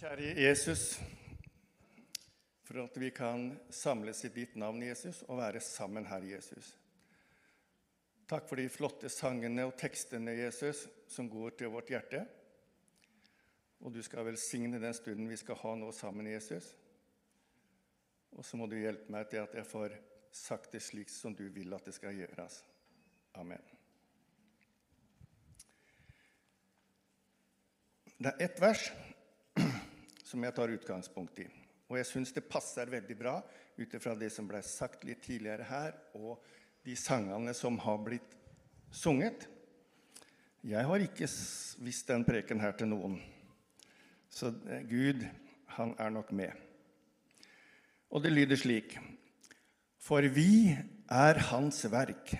Kjære Jesus, for at vi kan samles i ditt navn, Jesus, og være sammen her, Jesus. Takk for de flotte sangene og tekstene, Jesus, som går til vårt hjerte. Og du skal velsigne den stunden vi skal ha nå sammen, Jesus. Og så må du hjelpe meg til at jeg får sagt det slik som du vil at det skal gjøres. Amen. Det er ett vers som jeg tar utgangspunkt i. Og jeg syns det passer veldig bra ut ifra det som ble sagt litt tidligere her, og de sangene som har blitt sunget. Jeg har ikke visst den preken her til noen, så Gud, han er nok med. Og det lyder slik.: For vi er Hans verk,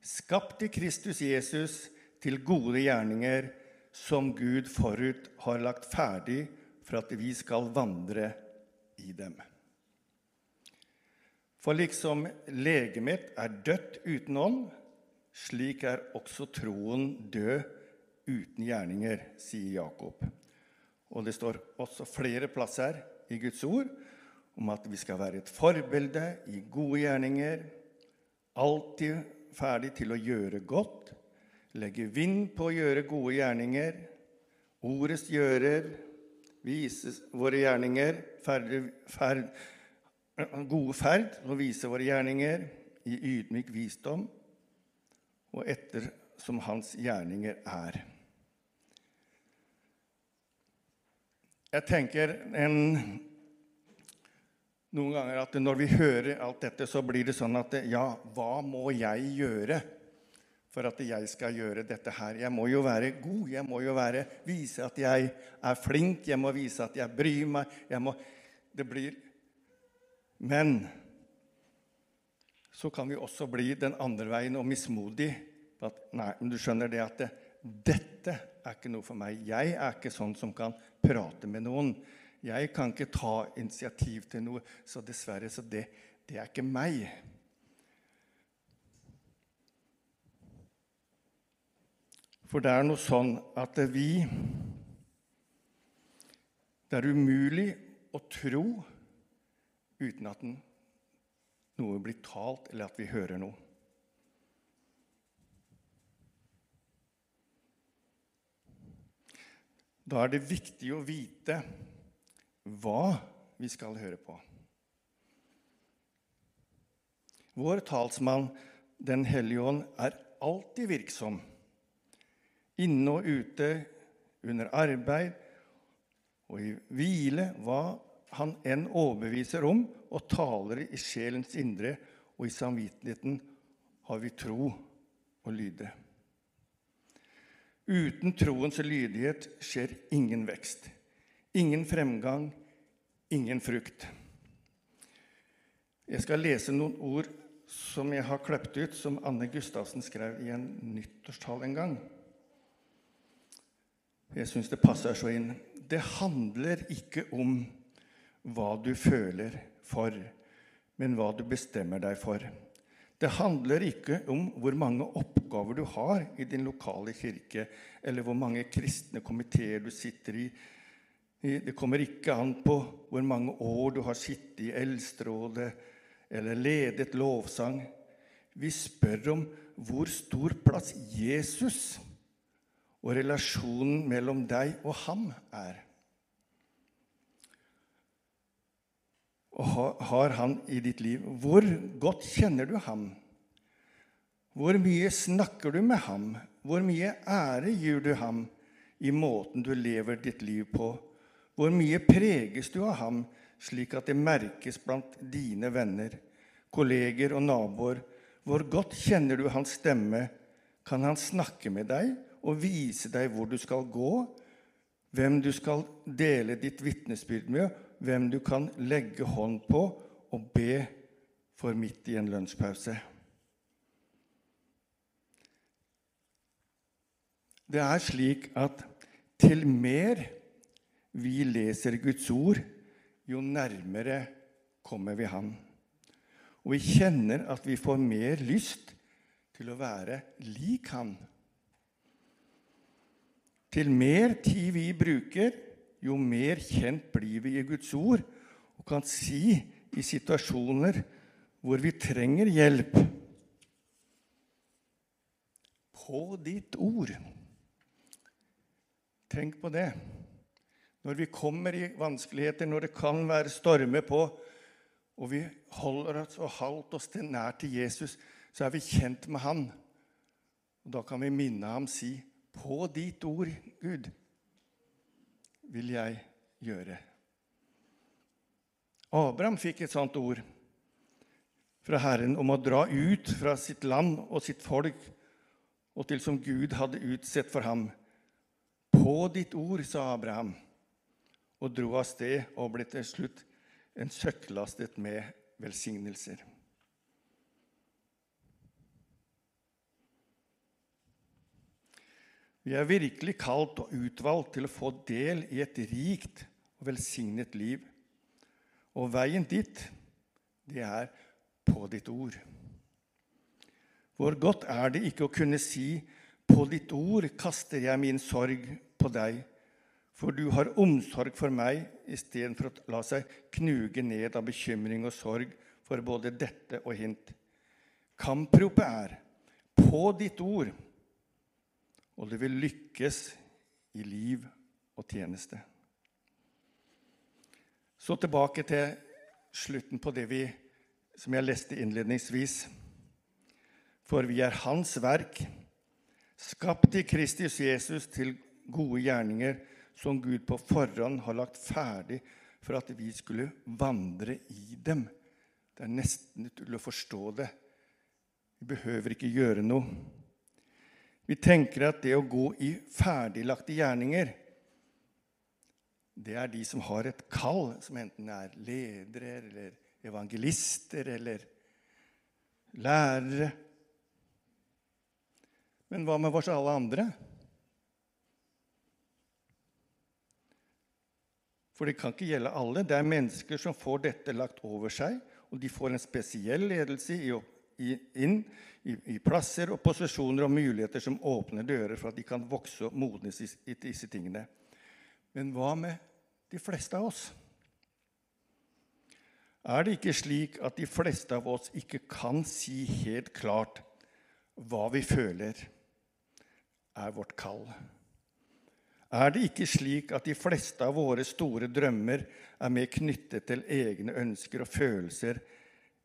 skapt i Kristus Jesus til gode gjerninger, som Gud forut har lagt ferdig for at vi skal vandre i dem. For liksom legemet er dødt uten ånd, slik er også troen død uten gjerninger, sier Jakob. Og det står også flere plasser i Guds ord om at vi skal være et forbilde i gode gjerninger, alltid ferdig til å gjøre godt, legge vind på å gjøre gode gjerninger, ordets gjører, vise våre gjerninger, ferd, ferd, gode ferd og vise våre gjerninger i ydmyk visdom og etter som hans gjerninger er. Jeg tenker en, noen ganger at når vi hører alt dette, så blir det sånn at ja, hva må jeg gjøre for at jeg skal gjøre dette her? Jeg må jo være god, jeg må jo være, vise at jeg er flink, jeg må vise at jeg bryr meg. Jeg må, det blir Men så kan vi også bli den andre veien og mismodig. At, nei, men du skjønner det at det, dette er ikke noe for meg. Jeg er ikke sånn som kan prate med noen. Jeg kan ikke ta initiativ til noe. Så dessverre, så det, det er ikke meg. For det er noe sånn at vi Det er umulig å tro uten at noe blir talt, eller at vi hører noe. Da er det viktig å vite hva vi skal høre på. Vår talsmann, Den hellige ånd, er alltid virksom. Inne og ute, under arbeid og i hvile, hva han enn overbeviser om, og taler i sjelens indre, og i samvittigheten har vi tro og lyde. Uten troens lydighet skjer ingen vekst, ingen fremgang, ingen frukt. Jeg skal lese noen ord som jeg har klept ut, som Anne Gustavsen skrev i en nyttårstall en gang. Jeg syns det passer så inn. Det handler ikke om hva du føler for, men hva du bestemmer deg for. Det handler ikke om hvor mange oppgaver du har i din lokale kirke, eller hvor mange kristne komiteer du sitter i. Det kommer ikke an på hvor mange år du har sittet i Eldsterådet eller ledet lovsang. Vi spør om hvor stor plass Jesus og relasjonen mellom deg og ham er. Og har han i ditt liv? Hvor godt kjenner du ham? Hvor mye snakker du med ham? Hvor mye ære gir du ham i måten du lever ditt liv på? Hvor mye preges du av ham, slik at det merkes blant dine venner, kolleger og naboer? Hvor godt kjenner du hans stemme? Kan han snakke med deg og vise deg hvor du skal gå, hvem du skal dele ditt vitnesbyrd med, hvem du kan legge hånd på og be for midt i en lunsjpause? Det er slik at til mer vi leser Guds ord, jo nærmere kommer vi Han. Og vi kjenner at vi får mer lyst til å være lik Han. Til mer tid vi bruker, jo mer kjent blir vi i Guds ord og kan si i situasjoner hvor vi trenger hjelp På ditt ord. Tenk på det. Når vi kommer i vanskeligheter, når det kan være stormer på, og vi holder oss og holder oss til nær til Jesus, så er vi kjent med Han. Og Da kan vi minne ham si, 'På ditt ord, Gud, vil jeg gjøre'. Abraham fikk et sånt ord fra Herren om å dra ut fra sitt land og sitt folk og til som Gud hadde utsett for ham. På ditt ord, sa Abraham, og dro av sted og ble til slutt en søkklastet med velsignelser. Vi er virkelig kalt og utvalgt til å få del i et rikt og velsignet liv. Og veien dit, det er på ditt ord. Hvor godt er det ikke å kunne si på ditt ord kaster jeg min sorg på deg, for du har omsorg for meg istedenfor å la seg knuge ned av bekymring og sorg for både dette og hint. Kampropet er på ditt ord, og det vil lykkes i liv og tjeneste. Så tilbake til slutten på det vi, som jeg leste innledningsvis. For vi er Hans verk, skapt i Kristus Jesus til gode gjerninger, som Gud på forhånd har lagt ferdig for at vi skulle vandre i dem. Det er nesten til å forstå det. Vi behøver ikke gjøre noe. Vi tenker at det å gå i ferdiglagte gjerninger det er de som har et kall, som enten er ledere eller evangelister eller lærere. Men hva med oss alle andre? For det kan ikke gjelde alle. Det er mennesker som får dette lagt over seg, og de får en spesiell ledelse i, inn i, plasser og posisjoner og muligheter som åpner dører for at de kan vokse og modnes i, i disse tingene. Men hva med de fleste av oss? Er det ikke slik at de fleste av oss ikke kan si helt klart hva vi føler er vårt kall? Er det ikke slik at de fleste av våre store drømmer er mer knyttet til egne ønsker og følelser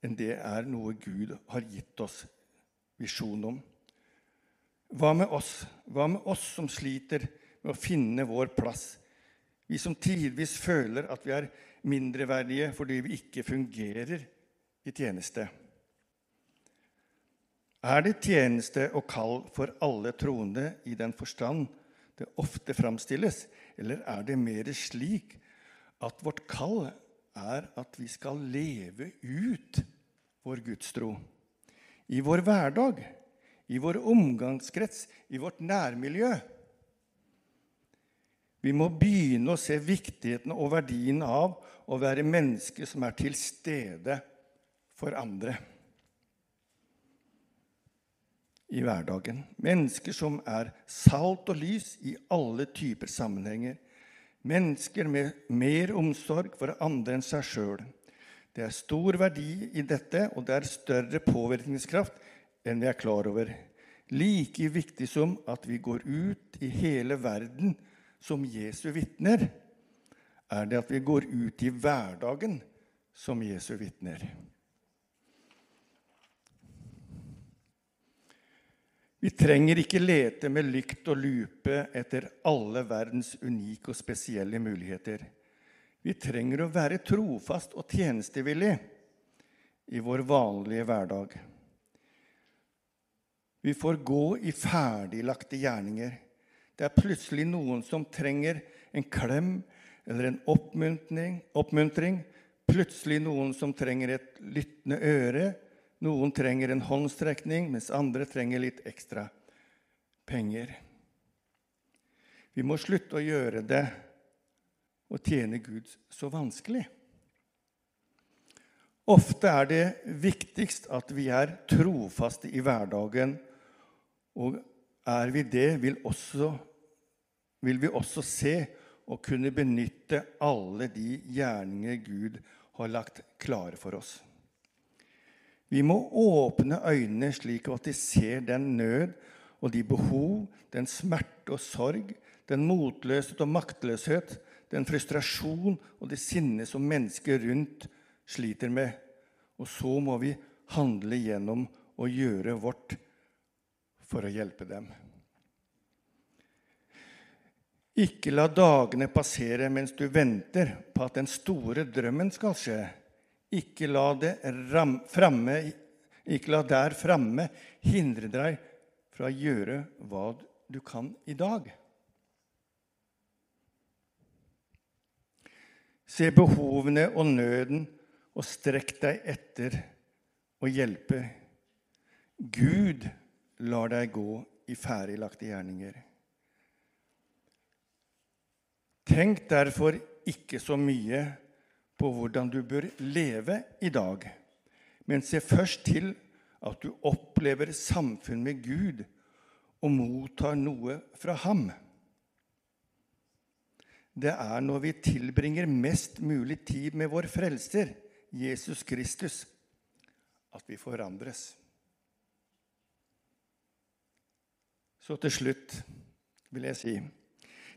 enn det er noe Gud har gitt oss visjon om? Hva med oss? Hva med oss som sliter med å finne vår plass vi som tidvis føler at vi er mindreverdige fordi vi ikke fungerer i tjeneste. Er det tjeneste og kall for alle troende i den forstand det ofte framstilles, eller er det mer slik at vårt kall er at vi skal leve ut vår gudstro i vår hverdag, i vår omgangskrets, i vårt nærmiljø? Vi må begynne å se viktigheten og verdien av å være menneske som er til stede for andre i hverdagen. Mennesker som er salt og lys i alle typer sammenhenger. Mennesker med mer omsorg for andre enn seg sjøl. Det er stor verdi i dette, og det er større påvirkningskraft enn vi er klar over. Like viktig som at vi går ut i hele verden som Jesu vitner, er det at vi går ut i hverdagen som Jesu vitner. Vi trenger ikke lete med lykt og lupe etter alle verdens unike og spesielle muligheter. Vi trenger å være trofast og tjenestevillig i vår vanlige hverdag. Vi får gå i ferdiglagte gjerninger. Det er plutselig noen som trenger en klem eller en oppmuntring. oppmuntring. Plutselig noen som trenger et lyttende øre. Noen trenger en håndstrekning, mens andre trenger litt ekstra penger. Vi må slutte å gjøre det å tjene Gud så vanskelig. Ofte er det viktigst at vi er trofaste i hverdagen og er vi det, vil, også, vil vi også se og kunne benytte alle de gjerninger Gud har lagt klare for oss. Vi må åpne øynene slik at de ser den nød og de behov, den smerte og sorg, den motløshet og maktløshet, den frustrasjon og det sinne som mennesker rundt sliter med. Og så må vi handle gjennom å gjøre vårt for å hjelpe dem. Ikke la dagene passere mens du venter på at den store drømmen skal skje. Ikke la, fremme, ikke la der framme hindre deg fra å gjøre hva du kan i dag. Se behovene og nøden og strekk deg etter og hjelpe. Gud lar deg gå i ferdiglagte gjerninger. Tenk derfor ikke så mye på hvordan du bør leve i dag, men se først til at du opplever samfunn med Gud og mottar noe fra ham. Det er når vi tilbringer mest mulig tid med vår frelser, Jesus Kristus, at vi forandres. Så til slutt vil jeg si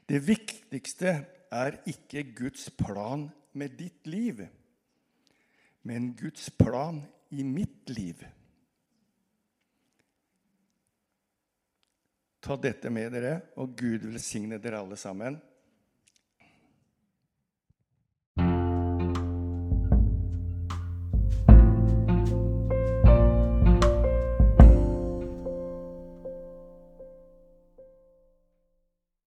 det viktigste er ikke Guds plan med ditt liv, men Guds plan i mitt liv. Ta dette med dere, og Gud velsigne dere alle sammen.